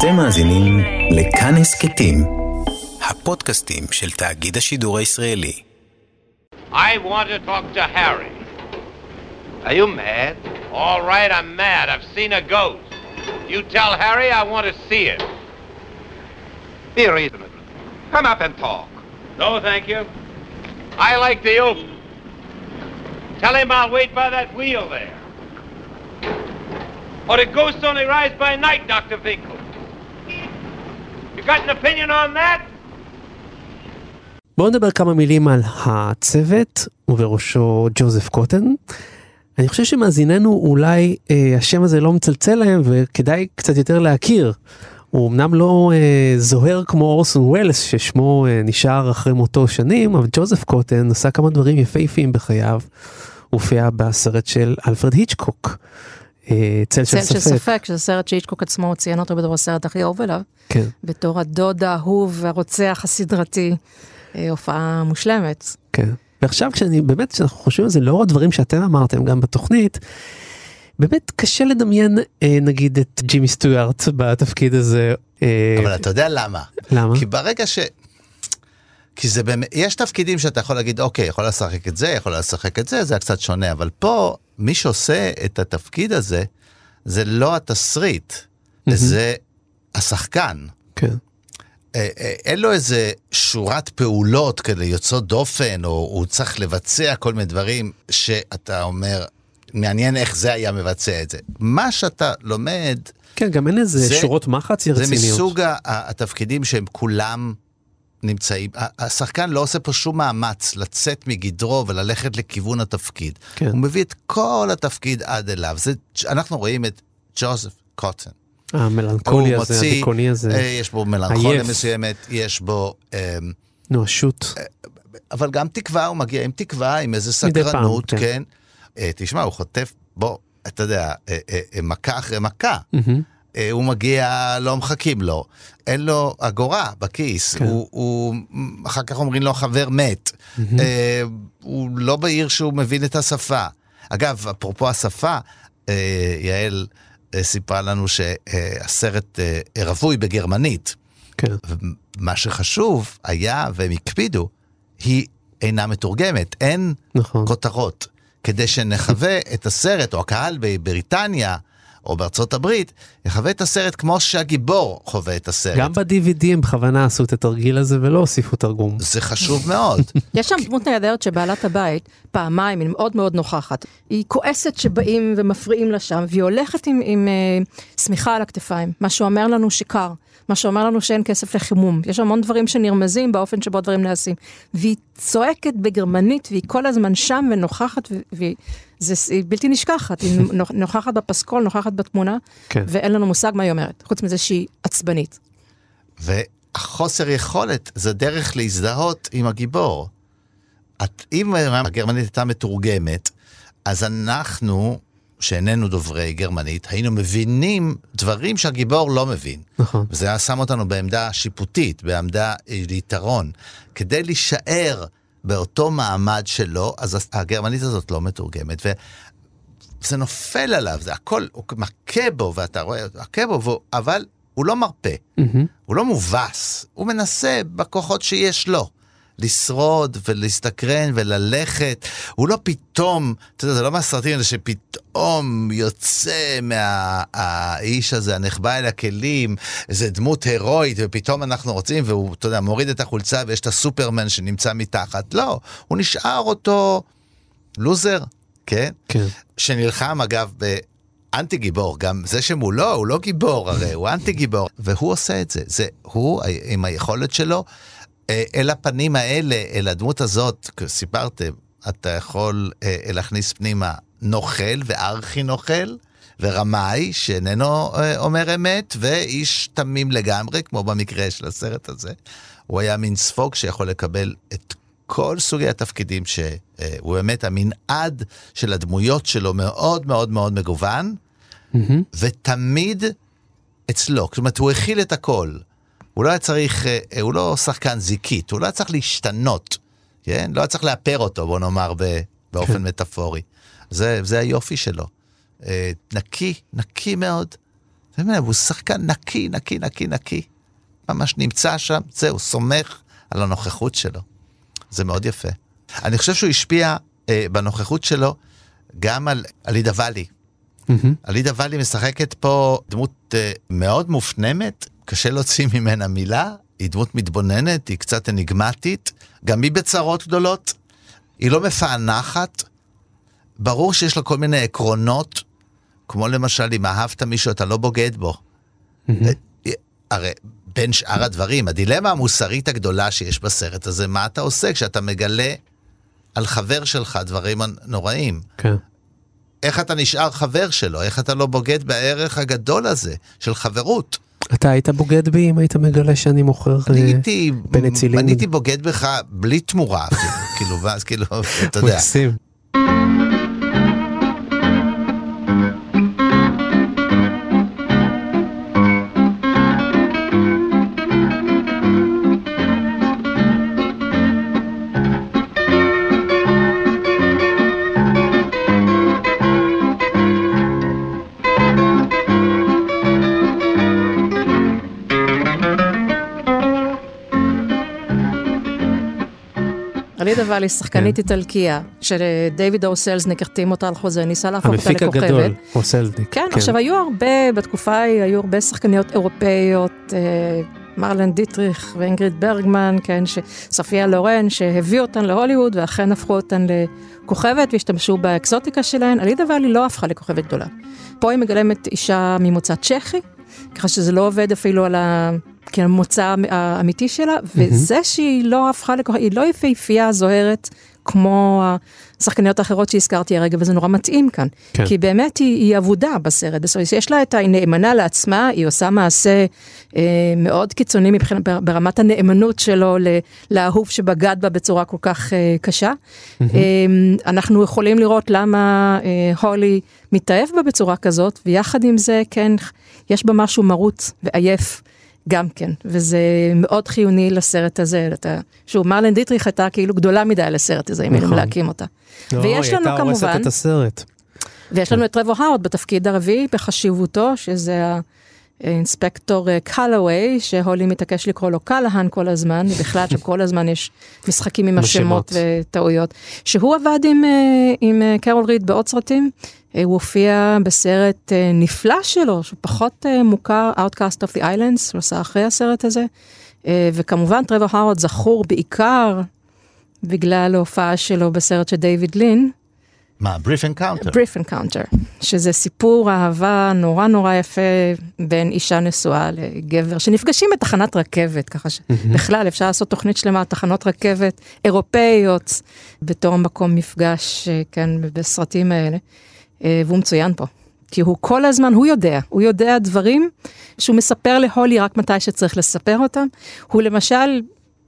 אתם מאזינים לכאן הסכתים, הפודקאסטים של תאגיד השידור הישראלי. I want to talk to Harry. Are you mad? All right, I'm mad. I've seen a ghost. You tell Harry I want to see it. Be reasonable. Come up and talk. No, thank you. I like the open. Tell him I'll wait by that wheel there. Or the ghost only rides by night, Dr. Finkel. בואו נדבר כמה מילים על הצוות, ובראשו ג'וזף קוטן. אני חושב שמאזיננו אולי אה, השם הזה לא מצלצל להם וכדאי קצת יותר להכיר. הוא אמנם לא אה, זוהר כמו אורסון ווילס ששמו אה, נשאר אחרי מותו שנים, אבל ג'וזף קוטן עשה כמה דברים יפהפיים בחייו. הופיע בסרט של אלפרד היצ'קוק. אה, צל של צל של ספק. ספק, שזה סרט שהיצ'קוק עצמו ציין אותו בתור הסרט הכי אהוב אליו, כן. בתור הדוד האהוב והרוצח הסדרתי, אה, הופעה מושלמת. כן. ועכשיו כשאני באמת כשאנחנו חושבים על זה לאור הדברים שאתם אמרתם גם בתוכנית. באמת קשה לדמיין אה, נגיד את ג'ימי סטוארט בתפקיד הזה. אבל אתה יודע למה? למה? כי ברגע ש... כי זה באמת, יש תפקידים שאתה יכול להגיד, אוקיי, יכול לשחק את זה, יכול לשחק את זה, זה היה קצת שונה, אבל פה, מי שעושה את התפקיד הזה, זה לא התסריט, זה השחקן. כן. אה, אה, אין לו איזה שורת פעולות כאלה יוצאות דופן, או הוא צריך לבצע כל מיני דברים שאתה אומר, מעניין איך זה היה מבצע את זה. מה שאתה לומד, כן גם אין איזה זה- שורות מחץ זה רציניות. מסוג ה- ה- התפקידים שהם כולם נמצאים, השחקן לא עושה פה שום מאמץ לצאת מגדרו וללכת לכיוון התפקיד. כן. הוא מביא את כל התפקיד עד אליו. זה, אנחנו רואים את ג'וזף קוטן. המלנכולי הוא הזה, מוציא, הדיכאוני אה, הזה, יש בו מלנכוליה. מסוימת, יש בו... אה, נואשות. אבל גם תקווה, הוא מגיע עם תקווה, עם איזה מדי פעם, סקרנות, כן. כן. אה, תשמע, הוא חוטף, בוא, אתה יודע, אה, אה, אה, מכה אחרי מכה. מהמם. אה, הוא מגיע, לא מחכים לו. אין לו אגורה בכיס, כן. הוא, הוא, אחר כך אומרים לו חבר מת. אה, הוא לא בעיר שהוא מבין את השפה. אגב, אפרופו השפה, אה, יעל אה, סיפרה לנו שהסרט אה, רווי בגרמנית. כן. מה שחשוב היה, והם הקפידו, היא אינה מתורגמת, אין נכון. כותרות. כדי שנחווה את הסרט, או הקהל בבריטניה, או בארצות הברית, יחווה את הסרט כמו שהגיבור חווה את הסרט. גם ב-DVD הם בכוונה עשו את התרגיל הזה ולא הוסיפו תרגום. זה חשוב מאוד. יש שם דמות נהדרת שבעלת הבית, פעמיים, היא מאוד מאוד נוכחת. היא כועסת שבאים ומפריעים לה שם, והיא הולכת עם, עם אה, שמיכה על הכתפיים, מה שאומר לנו שקר, מה שאומר לנו שאין כסף לחימום. יש המון דברים שנרמזים באופן שבו דברים נעשים. והיא צועקת בגרמנית, והיא כל הזמן שם ונוכחת, והיא זה, היא בלתי נשכחת, היא נוכ- נוכחת בפסקול, נוכחת בתמונה, כן. ואין לנו מושג מה היא אומרת, חוץ מזה שהיא עצבנית. והחוסר יכולת זה דרך להזדהות עם הגיבור. את, אם הגרמנית הייתה מתורגמת, אז אנחנו, שאיננו דוברי גרמנית, היינו מבינים דברים שהגיבור לא מבין. נכון. וזה היה שם אותנו בעמדה שיפוטית, בעמדה אה, ליתרון. כדי להישאר באותו מעמד שלו, אז הגרמנית הזאת לא מתורגמת. וזה נופל עליו, זה הכל, הוא מכה בו, ואתה רואה, מכה בו, והוא- אבל הוא לא מרפה. מהמם. הוא לא מובס, הוא מנסה בכוחות שיש לו. לשרוד ולהסתקרן וללכת, הוא לא פתאום, אתה יודע, זה לא מהסרטים האלה שפתאום יוצא מהאיש הזה, הנחבא אל הכלים, איזה דמות הירואית, ופתאום אנחנו רוצים, והוא, אתה יודע, מוריד את החולצה ויש את הסופרמן שנמצא מתחת. לא, הוא נשאר אותו לוזר, כן? כן. שנלחם אגב באנטי גיבור, גם זה שמולו הוא לא גיבור הרי, הוא אנטי גיבור, והוא עושה את זה, זה הוא עם היכולת שלו, אל הפנים האלה, אל הדמות הזאת, סיפרתם, אתה יכול אה, להכניס פנימה נוכל וארכי נוכל. ורמאי שאיננו אה, אומר אמת, ואיש תמים לגמרי, כמו במקרה של הסרט הזה. הוא היה מין ספוג שיכול לקבל את כל סוגי התפקידים שהוא באמת המנעד של הדמויות שלו מאוד מאוד מאוד מגוון, מהמם. ותמיד אצלו. זאת אומרת, הוא הכיל את הכל. הוא לא היה צריך, אה, הוא לא שחקן זיקית, הוא לא היה צריך להשתנות, כן? לא היה צריך לאפר אותו, בוא נאמר, באופן כן. מטאפורי. זה, זה היופי שלו. אה, נקי, נקי מאוד, הוא שחקן נקי, נקי, נקי, נקי. ממש נמצא שם, זהו, סומך על הנוכחות שלו. זה מאוד יפה. אני חושב שהוא השפיע אה, בנוכחות שלו גם על עלידה ואלי. מהמם. עלידה ואלי משחקת פה דמות אה, מאוד מופנמת, קשה להוציא ממנה מילה, היא דמות מתבוננת, היא קצת אניגמטית, גם היא בצרות גדולות, היא לא מפענחת, ברור שיש לה כל מיני עקרונות, כמו למשל, אם אהבת מישהו אתה לא בוגד בו. אה, הרי בין שאר הדברים, הדילמה המוסרית הגדולה שיש בסרט הזה, מה אתה עושה כשאתה מגלה על חבר שלך דברים נוראים? כן. איך אתה נשאר חבר שלו? איך אתה לא בוגד בערך הגדול הזה של חברות? אתה היית בוגד בי אם היית מגלה שאני מוכר אני אה? אני הייתי בוגד בך בלי תמורה כאילו, ואז כאילו, אתה יודע. מקסים. עלידה ואלי, שחקנית כן. איטלקיה, שדייוויד אורסלזניק החתים אותה על חוזה, ניסה להפוך אותה המפיק לכוכבת. הגדול, רוסלניק. כן, עכשיו היו הרבה, בתקופה ההיא היו הרבה שחקניות אירופאיות, אה, מרלן דיטריך ואינגריד ברגמן, כן, סופיה לורן, שהביאו אותן להוליווד ואכן הפכו אותן לכוכבת והשתמשו באקזוטיקה שלהן. עלידה ואלי לא הפכה לכוכבת גדולה. פה היא מגלמת אישה ממוצא צ'כי, ככה שזה לא עובד אפילו על ה... כן, המוצא האמיתי שלה, וזה שהיא לא הפכה לכוכבת, היא לא יפהפייה זוהרת כמו השחקניות האחרות שהזכרתי הרגע, וזה נורא מתאים כאן. כן. כי באמת היא, היא אבודה בסרט, יש לה את ה... היא נאמנה לעצמה, היא עושה מעשה אה, מאוד קיצוני מבחינת, ברמת הנאמנות שלו ל- לאהוב שבגד בה בצורה כל כך אה, קשה. אה, אנחנו יכולים לראות למה אה, הולי מתאהב בה בצורה כזאת, ויחד עם זה, כן, יש בה משהו מרוץ ועייף. גם כן, וזה מאוד חיוני לסרט הזה, אתה, שוב, מרלן דיטריך הייתה כאילו גדולה מדי לסרט הזה, אם היינו נכון. להקים אותה. לא, ויש היא לנו הייתה הורסת כמובן, את הסרט. ויש לנו את טרוור הארד בתפקיד הרביעי בחשיבותו, שזה האינספקטור אה, קלווי, שהולי מתעקש לקרוא לו קלהן כל הזמן, בכלל שכל הזמן יש משחקים עם השמות. וטעויות. שהוא עבד עם, אה, עם אה, קרול ריד בעוד סרטים, אה, הוא הופיע בסרט אה, נפלא שלו, שהוא פחות אה, מוכר, Outcast of the Islands, הוא עשה אחרי הסרט הזה. אה, וכמובן טרוור הווארד זכור בעיקר בגלל ההופעה שלו בסרט של דיוויד לין, מה, Brief Encounter? Brief Encounter, שזה סיפור אהבה נורא נורא יפה בין אישה נשואה לגבר שנפגשים בתחנת רכבת, ככה שבכלל אפשר לעשות תוכנית שלמה, תחנות רכבת אירופאיות בתור מקום מפגש, אה, כן, בסרטים האלה, אה, והוא מצוין פה. כי הוא כל הזמן, הוא יודע, הוא יודע דברים שהוא מספר להולי רק מתי שצריך לספר אותם. הוא למשל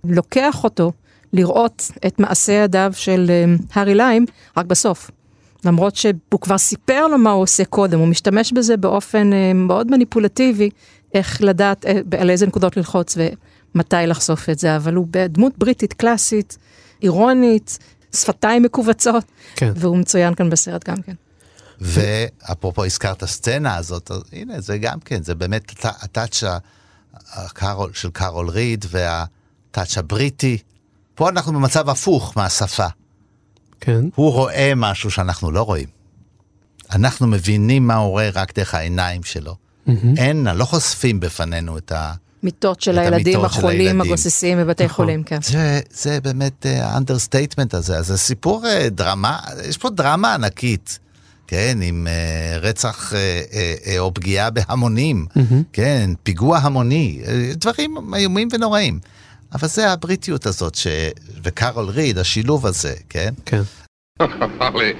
לוקח אותו לראות את מעשה ידיו של אה, הארי ליים רק בסוף. למרות שהוא כבר סיפר לו מה הוא עושה קודם, הוא משתמש בזה באופן אה, מאוד מניפולטיבי, איך לדעת אה, על איזה נקודות ללחוץ ומתי לחשוף את זה, אבל הוא בדמות בריטית קלאסית, אירונית, שפתיים מכווצות, כן. והוא מצוין כאן בסרט גם כן. ואפרופו הזכרת הסצנה הזאת, אז הנה, זה גם כן, זה באמת הט- הטאץ' של קארול ריד והטאץ' הבריטי. פה אנחנו במצב הפוך מהשפה. כן. הוא רואה משהו שאנחנו לא רואים. אנחנו מבינים מה הוא רואה רק דרך העיניים שלו. אין, לא חושפים בפנינו את ה... מיטות של הילדים החולים. הגוססים בבתי נכון. חולים, כן. זה, זה באמת ה understatement הזה, אז זה סיפור אה, דרמה, יש פה דרמה ענקית, כן, עם אה, רצח אה, אה, אה, או פגיעה בהמונים, כן, פיגוע המוני, אה, דברים איומים ונוראים. אבל זה הבריטיות הזאת, ש... וקרול ריד, השילוב הזה, כן? כן. Holly,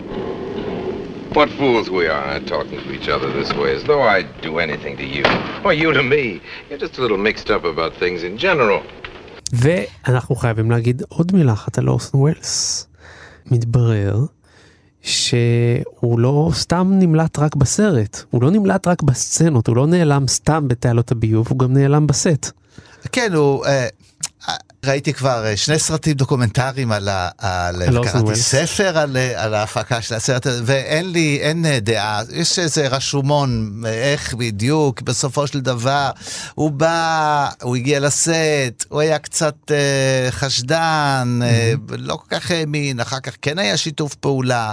what fools we are, huh, talking to each other this way, as though I'd do anything to you, or you to me. You're just a little mixed up about things in general. ואנחנו חייבים להגיד עוד מילה אחת על אורסון ווילס. מתברר שהוא לא סתם נמלט רק בסרט, הוא לא נמלט רק בסצנות, הוא לא נעלם סתם בתעלות הביוב, הוא גם נעלם בסט. כן, הוא... אה, ראיתי כבר אה, שני סרטים דוקומנטריים על ה... על... קראתי. ספר על, אה, על ההפקה של הסרט הזה, ואין לי, אין אה, דעה, יש איזה רשומון, איך בדיוק, בסופו של דבר, הוא בא, הוא הגיע לסט, הוא היה קצת אה, חשדן, אה, לא כל כך האמין, אחר כך כן היה שיתוף פעולה.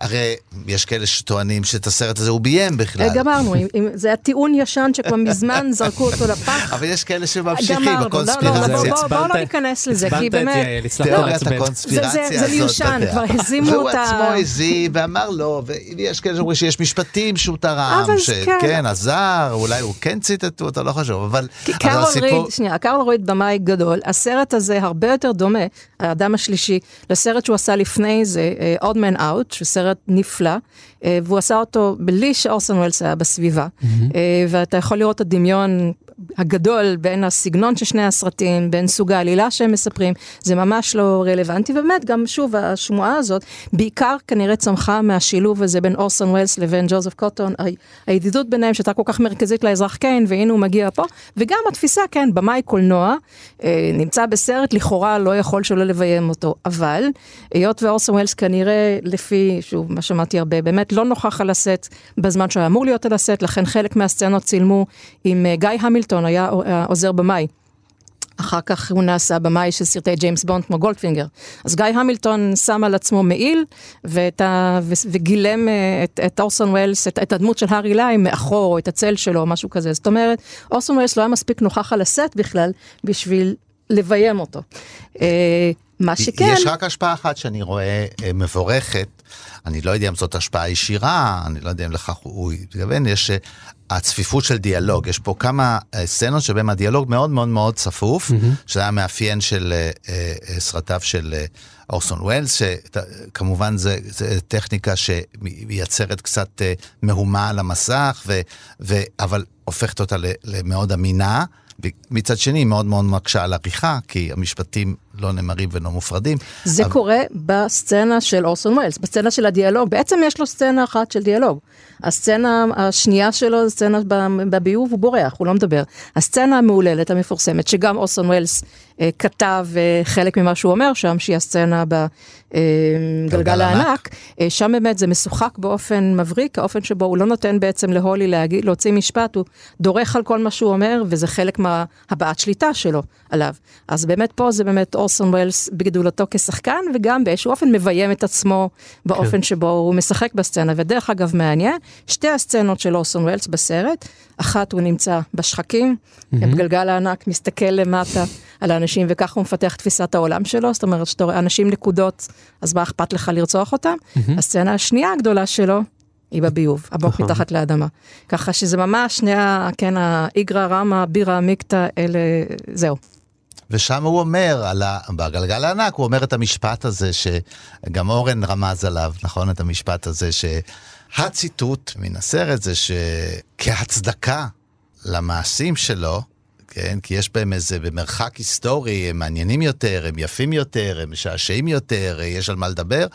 הרי יש כאלה שטוענים שאת הסרט הזה הוא ביים בכלל. גמרנו, זה היה טיעון ישן שכבר מזמן זרקו אותו לפח. אבל יש כאלה שממשיכים גמרנו, לא, לא, בואו לא ניכנס לזה, כי באמת- יעל, הצלחת תיאוריית לעצבן. הקונספירציה זה- הזאת. זה מיושן. כבר הזימו והוא אותה. עצמו הזים ואמר לא, ויש כאלה שאומרים שיש משפטים שהוא תרם, שכן, כן. עזר, אולי הוא כן ציטטו אותו, לא חשוב, אבל הסיפור- שנייה, קרול ריד במאי גדול, הסרט הזה הרבה יותר דומה, האדם השלישי, לסרט שהוא עשה לפני זה, אה, Odd Man Out, שהוא סרט נפלא, אה, והוא עשה אותו בלי שאורסון וולס היה בסביבה, אה, ואתה יכול לראות את הדמיון הגדול בין הסגנון של שני הסרטים, בין סוג העלילה שהם מספרים, זה ממש לא רלוונטי, ובאמת גם שוב השמועה הזאת, בעיקר כנראה צמחה מהשילוב הזה בין אורסון וולס לבין ג'וזף קוטון, הידידות ביניהם שהייתה כל כך מרכזית לאזרח קיין, והנה הוא מגיע פה, וגם התפיסה, כן, במאי קולנוע, אה, נמצא בסרט, לכאורה לא יכול שלא לביים אותו, אבל היות ואורסון ווילס כנראה, לפי, שוב, מה שמעתי הרבה, באמת לא נוכח על הסט בזמן שהוא היה אמור להיות על הסט, לכן חלק מהסצנות צילמו עם אה, גיא המילטון, היה אה, עוזר במאי. אחר כך הוא נעשה במאי של סרטי ג'יימס בונד כמו גולדפינגר. אז גיא המילטון שם על עצמו מעיל ואת ה, ו, וגילם אה, את, את אורסון ווילס, את, את הדמות של הארי ליים מאחור, או את הצל שלו, או משהו כזה. זאת אומרת, אורסון ווילס לא היה מספיק נוכח על הסט בכלל בשביל לביים אותו. אה, מה שכן... יש רק השפעה אחת שאני רואה אה, מבורכת, אני לא יודע אם זאת השפעה ישירה, אני לא יודע אם לכך הוא התכוון, יש אה, הצפיפות של דיאלוג, יש פה כמה אה, סצנות שבהם הדיאלוג מאוד מאוד מאוד צפוף, שזה היה מאפיין של אה, סרטיו של אורסון ווילס, שכמובן זה, זה טכניקה שמייצרת קצת מהומה על המסך, ו, ו, אבל הופכת אותה למאוד אמינה. מצד שני, מאוד מאוד מקשה על עריכה, כי המשפטים לא נאמרים ולא מופרדים. זה אבל- קורה בסצנה של אורסון ווילס, בסצנה של הדיאלוג. בעצם יש לו סצנה אחת של דיאלוג. הסצנה השנייה שלו, זה סצנה בביוב, הוא בורח, הוא לא מדבר. הסצנה המהוללת, המפורסמת, שגם אורסון ווילס אה, כתב אה, חלק ממה שהוא אומר שם, שהיא הסצנה בגלגל גלגל הענק, אה, שם באמת זה משוחק באופן מבריק, האופן שבו הוא לא נותן בעצם להולי להגיד, להוציא משפט, הוא דורך על כל מה שהוא אומר, וזה חלק מהבעת שליטה שלו עליו. אז באמת פה זה באמת אורסון ווילס בגדולתו כשחקן, וגם באיזשהו אופן מביים את עצמו באופן כן. שבו הוא משחק בסצנה. ודרך אגב, מעניין, שתי הסצנות של אורסון ווילס בסרט, אחת הוא נמצא בשחקים, בגלגל הענק, מסתכל למטה על האנשים, וככה הוא מפתח תפיסת העולם שלו, זאת אומרת, שאתה רואה אנשים נקודות, אז מה אכפת לך לרצוח אותם? הסצנה השנייה הגדולה שלו, היא בביוב, עמוק נכון. מתחת לאדמה. ככה שזה ממש שני, כן, האיגרא רמא, בירא עמיקתא, אלה, זהו. ושם הוא אומר, על ה... בגלגל הענק, הוא אומר את המשפט הזה שגם אורן רמז עליו, נכון? את המשפט הזה שהציטוט מן הסרט זה שכהצדקה למעשים שלו, כן? כי יש בהם איזה, במרחק היסטורי, הם מעניינים יותר, הם יפים יותר, הם משעשעים יותר, יש על מה לדבר.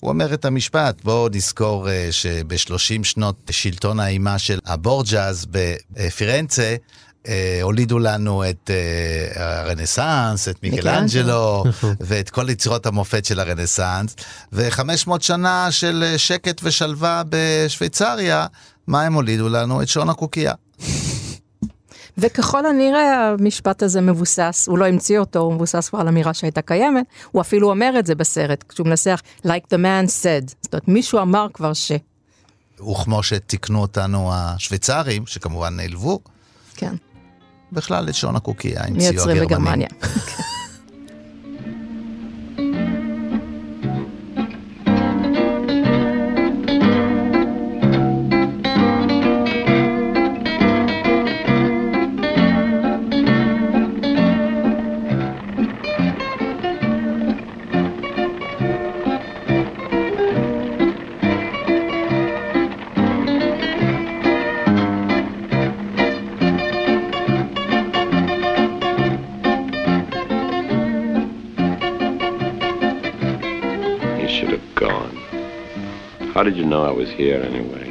הוא אומר את המשפט, בואו נזכור אה, שב-30 שנות שלטון האימה של הבורג'אז בפירנצה, הולידו לנו את אה, הרנסאנס, את מיקלאנג'לו, ואת כל יצירות המופת של הרנסאנס, ו-500 שנה של אה, שקט ושלווה בשוויצריה, מה הם הולידו לנו? את שעון הקוקייה. וככל הנראה המשפט הזה מבוסס, הוא לא המציא אותו, הוא מבוסס כבר על אמירה שהייתה קיימת, הוא אפילו אומר את זה בסרט, כשהוא מנסח like the man said, זאת אומרת מישהו אמר כבר ש... וכמו שתיקנו אותנו השוויצרים, שכמובן נעלבו, כן, בכלל את שעון הקוקייה המציאו מייצרים הגרמנים. בגרמניה. How did you know I was here anyway?